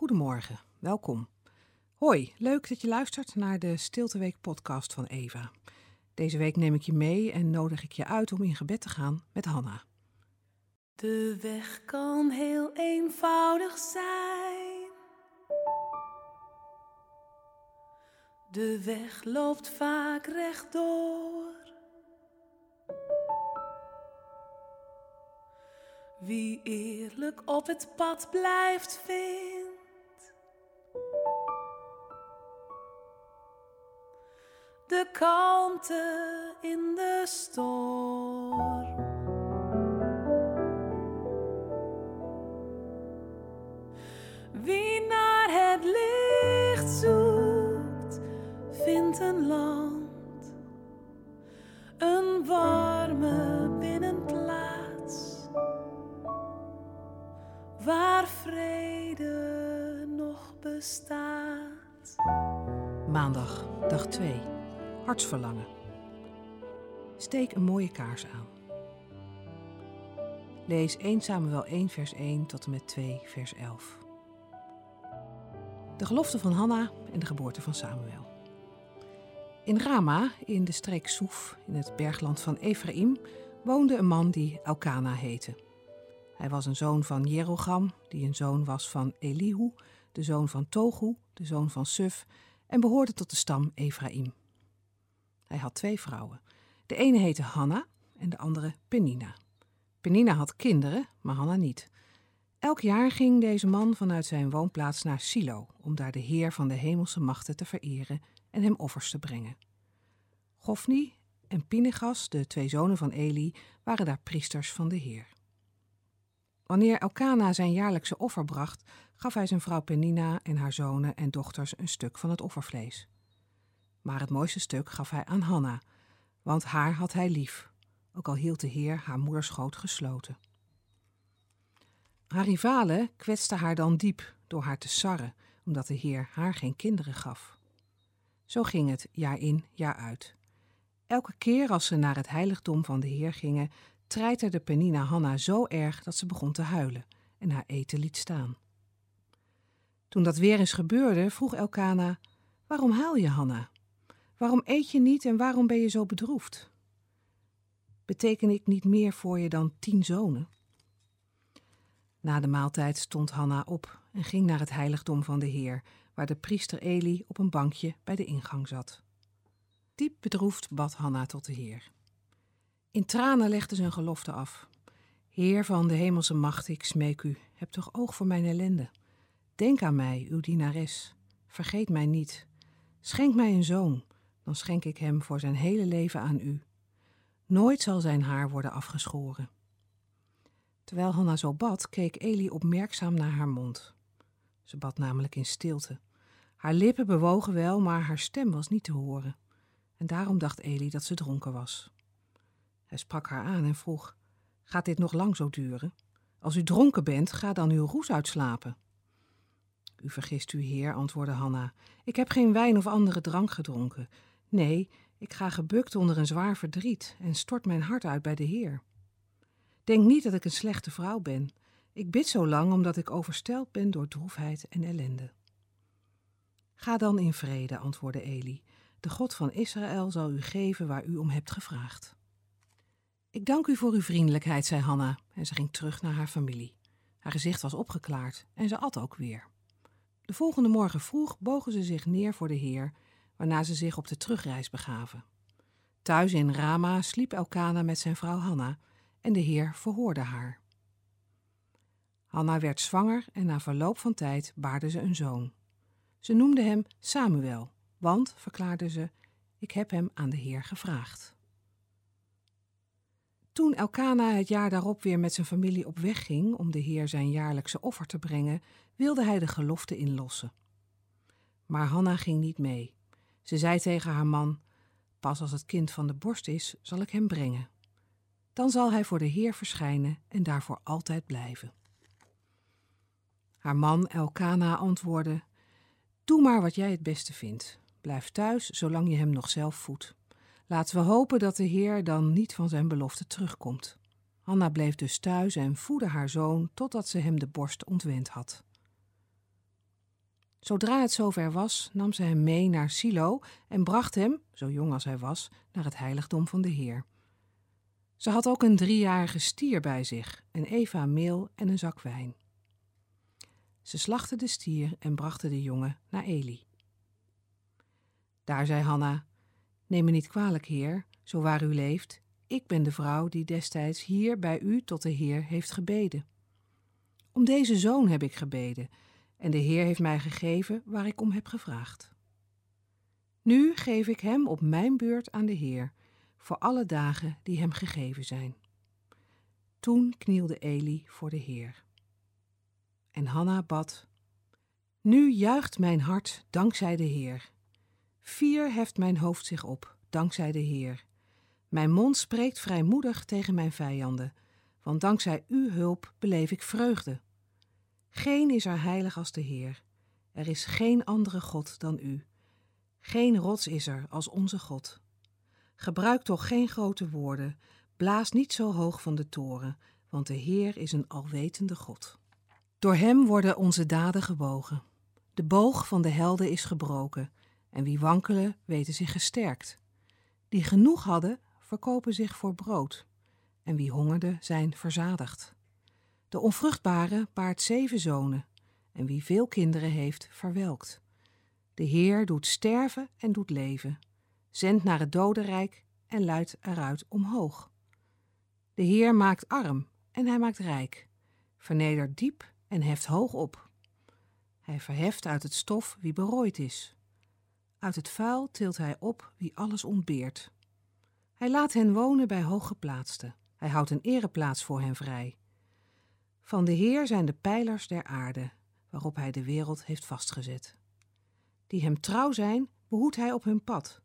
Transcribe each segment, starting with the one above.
Goedemorgen, welkom. Hoi, leuk dat je luistert naar de Stilteweek podcast van Eva. Deze week neem ik je mee en nodig ik je uit om in gebed te gaan met Hanna. De weg kan heel eenvoudig zijn. De weg loopt vaak rechtdoor. Wie eerlijk op het pad blijft, vindt de kalmte in de storm. Wie naar het licht zoekt, vindt een land, een warme binnenplaats, waar vrede nog bestaat. Maandag, dag 2. Steek een mooie kaars aan. Lees 1 Samuel 1 vers 1 tot en met 2 vers 11. De gelofte van Hanna en de geboorte van Samuel. In Rama, in de streek Soef, in het bergland van Ephraim, woonde een man die Elkana heette. Hij was een zoon van Jerogam, die een zoon was van Elihu, de zoon van Togu, de zoon van Suf, en behoorde tot de stam Ephraim. Hij had twee vrouwen. De ene heette Hanna en de andere Penina. Penina had kinderen, maar Hanna niet. Elk jaar ging deze man vanuit zijn woonplaats naar Silo om daar de Heer van de hemelse machten te vereren en hem offers te brengen. Gofni en Pinegas, de twee zonen van Eli, waren daar priesters van de Heer. Wanneer Elkana zijn jaarlijkse offer bracht, gaf hij zijn vrouw Penina en haar zonen en dochters een stuk van het offervlees. Maar het mooiste stuk gaf hij aan Hanna, want haar had hij lief, ook al hield de Heer haar moederschoot gesloten. Haar rivalen kwetsten haar dan diep door haar te sarren, omdat de Heer haar geen kinderen gaf. Zo ging het jaar in, jaar uit. Elke keer als ze naar het heiligdom van de Heer gingen, treiterde Penina Hanna zo erg dat ze begon te huilen en haar eten liet staan. Toen dat weer eens gebeurde, vroeg Elkana: Waarom huil je, Hanna? Waarom eet je niet en waarom ben je zo bedroefd? Beteken ik niet meer voor je dan tien zonen? Na de maaltijd stond Hanna op en ging naar het heiligdom van de Heer, waar de priester Eli op een bankje bij de ingang zat. Diep bedroefd bad Hanna tot de Heer. In tranen legde ze een gelofte af. Heer van de hemelse macht, ik smeek u, heb toch oog voor mijn ellende. Denk aan mij, uw dienares. Vergeet mij niet. Schenk mij een zoon, dan schenk ik hem voor zijn hele leven aan u. Nooit zal zijn haar worden afgeschoren. Terwijl Hanna zo bad, keek Eli opmerkzaam naar haar mond. Ze bad namelijk in stilte. Haar lippen bewogen wel, maar haar stem was niet te horen. En daarom dacht Eli dat ze dronken was. Hij sprak haar aan en vroeg: Gaat dit nog lang zo duren? Als u dronken bent, ga dan uw roes uitslapen. U vergist u, heer, antwoordde Hanna. Ik heb geen wijn of andere drank gedronken. Nee, ik ga gebukt onder een zwaar verdriet en stort mijn hart uit bij de Heer. Denk niet dat ik een slechte vrouw ben. Ik bid zo lang omdat ik overstelpt ben door droefheid en ellende. Ga dan in vrede, antwoordde Eli. De God van Israël zal u geven waar u om hebt gevraagd. Ik dank u voor uw vriendelijkheid, zei Hanna, en ze ging terug naar haar familie. Haar gezicht was opgeklaard en ze at ook weer. De volgende morgen vroeg bogen ze zich neer voor de Heer, waarna ze zich op de terugreis begaven. Thuis in Rama sliep Elkana met zijn vrouw Hanna en de Heer verhoorde haar. Hanna werd zwanger en na verloop van tijd baarde ze een zoon. Ze noemde hem Samuel, want, verklaarde ze, ik heb hem aan de Heer gevraagd. Toen Elkana het jaar daarop weer met zijn familie op weg ging om de Heer zijn jaarlijkse offer te brengen, wilde hij de gelofte inlossen. Maar Hanna ging niet mee. Ze zei tegen haar man: Pas als het kind van de borst is, zal ik hem brengen. Dan zal hij voor de Heer verschijnen en daarvoor altijd blijven. Haar man Elkana antwoordde: Doe maar wat jij het beste vindt. Blijf thuis zolang je hem nog zelf voedt. Laten we hopen dat de Heer dan niet van zijn belofte terugkomt. Hanna bleef dus thuis en voedde haar zoon totdat ze hem de borst ontwend had. Zodra het zover was, nam ze hem mee naar Silo en bracht hem, zo jong als hij was, naar het heiligdom van de Heer. Ze had ook een driejarige stier bij zich, een eva meel en een zak wijn. Ze slachtte de stier en brachten de jongen naar Eli. Daar zei Hanna: Neem me niet kwalijk, heer, zo waar u leeft. Ik ben de vrouw die destijds hier bij u tot de Heer heeft gebeden. Om deze zoon heb ik gebeden, en de Heer heeft mij gegeven waar ik om heb gevraagd. Nu geef ik hem op mijn beurt aan de Heer, voor alle dagen die hem gegeven zijn. Toen knielde Eli voor de Heer. En Hanna bad: Nu juicht mijn hart dankzij de Heer. Vier heft mijn hoofd zich op, dankzij de Heer. Mijn mond spreekt vrijmoedig tegen mijn vijanden, want dankzij uw hulp beleef ik vreugde. Geen is er heilig als de Heer. Er is geen andere God dan u. Geen rots is er als onze God. Gebruik toch geen grote woorden, blaas niet zo hoog van de toren, want de Heer is een alwetende God. Door hem worden onze daden gebogen. De boog van de helden is gebroken, en wie wankelen weten zich gesterkt. Die genoeg hadden, verkopen zich voor brood, en wie hongerde zijn verzadigd. De onvruchtbare baart zeven zonen, en wie veel kinderen heeft, verwelkt. De Heer doet sterven en doet leven, zendt naar het dodenrijk en luidt eruit omhoog. De Heer maakt arm en hij maakt rijk, vernedert diep en heft hoog op. Hij verheft uit het stof wie berooid is. Uit het vuil tilt hij op wie alles ontbeert. Hij laat hen wonen bij hooggeplaatsten. Hij houdt een ereplaats voor hen vrij. Van de Heer zijn de pijlers der aarde, waarop hij de wereld heeft vastgezet. Die hem trouw zijn, behoedt hij op hun pad.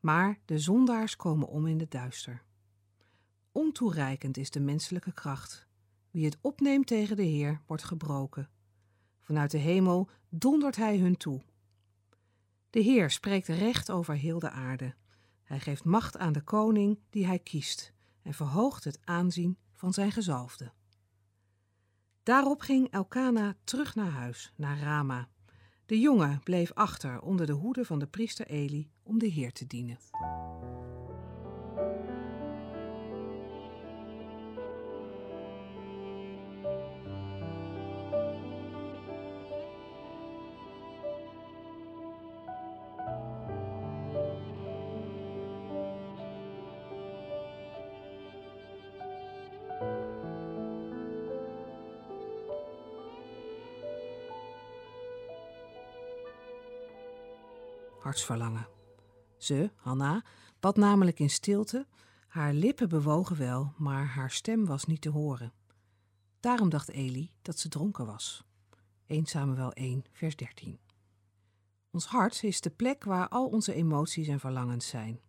Maar de zondaars komen om in het duister. Ontoereikend is de menselijke kracht. Wie het opneemt tegen de Heer, wordt gebroken. Vanuit de hemel dondert hij hun toe. De Heer spreekt recht over heel de aarde. Hij geeft macht aan de koning die hij kiest en verhoogt het aanzien van zijn gezalfde. Daarop ging Elkana terug naar huis, naar Rama. De jongen bleef achter onder de hoede van de priester Eli om de Heer te dienen. Hartsverlangen. Ze, Hanna, bad namelijk in stilte. Haar lippen bewogen wel, maar haar stem was niet te horen. Daarom dacht Eli dat ze dronken was. 1 Samuel 1, vers 13. Ons hart is de plek waar al onze emoties en verlangens zijn.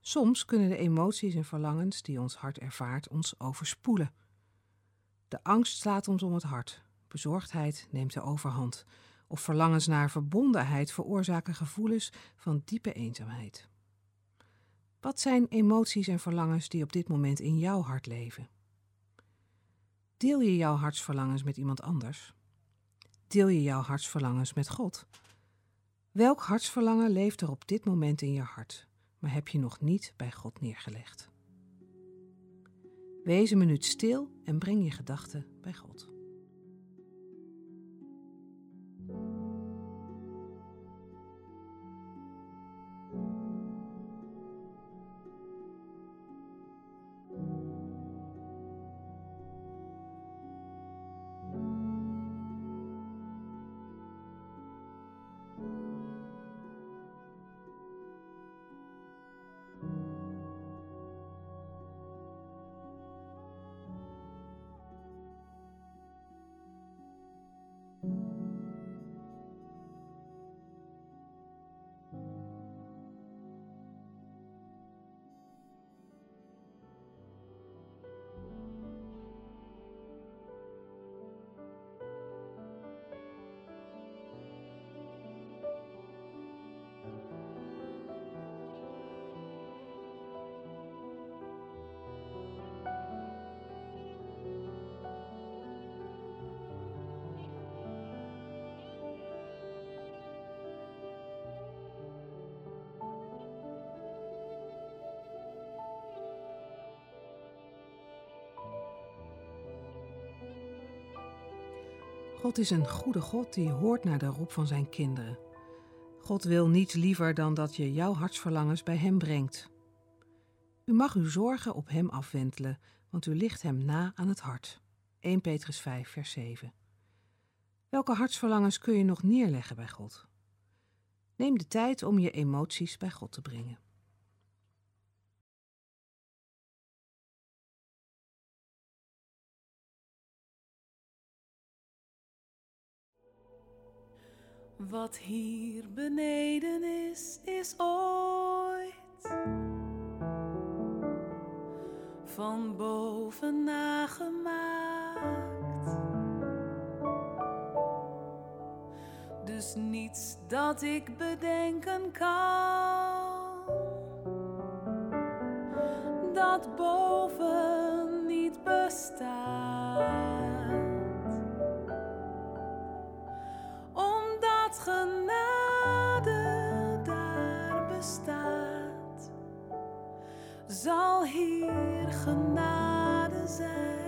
Soms kunnen de emoties en verlangens die ons hart ervaart ons overspoelen. De angst slaat ons om het hart. Bezorgdheid neemt de overhand of verlangens naar verbondenheid veroorzaken gevoelens van diepe eenzaamheid. Wat zijn emoties en verlangens die op dit moment in jouw hart leven? Deel je jouw hartsverlangens met iemand anders? Deel je jouw hartsverlangens met God? Welk hartsverlangen leeft er op dit moment in je hart, maar heb je nog niet bij God neergelegd? Wees een minuut stil en breng je gedachten bij God. God is een goede God die hoort naar de roep van zijn kinderen. God wil niets liever dan dat je jouw hartsverlangens bij Hem brengt. U mag uw zorgen op Hem afwentelen, want u ligt Hem na aan het hart. 1 Petrus 5, vers 7. Welke hartsverlangens kun je nog neerleggen bij God? Neem de tijd om je emoties bij God te brengen. Wat hier beneden is, is ooit van boven nagemaakt. Dus niets dat ik bedenken kan, dat boven niet bestaat. Genade daar bestaat, zal hier genade zijn.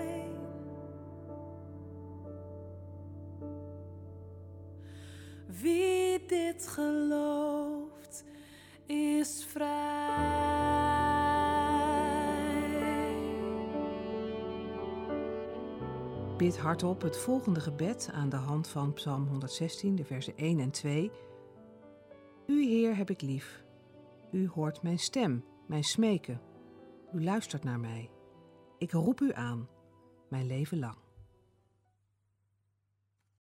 Bid hardop het volgende gebed aan de hand van Psalm 116, de versen 1 en 2. U, Heer, heb ik lief. U hoort mijn stem, mijn smeken. U luistert naar mij. Ik roep u aan, mijn leven lang.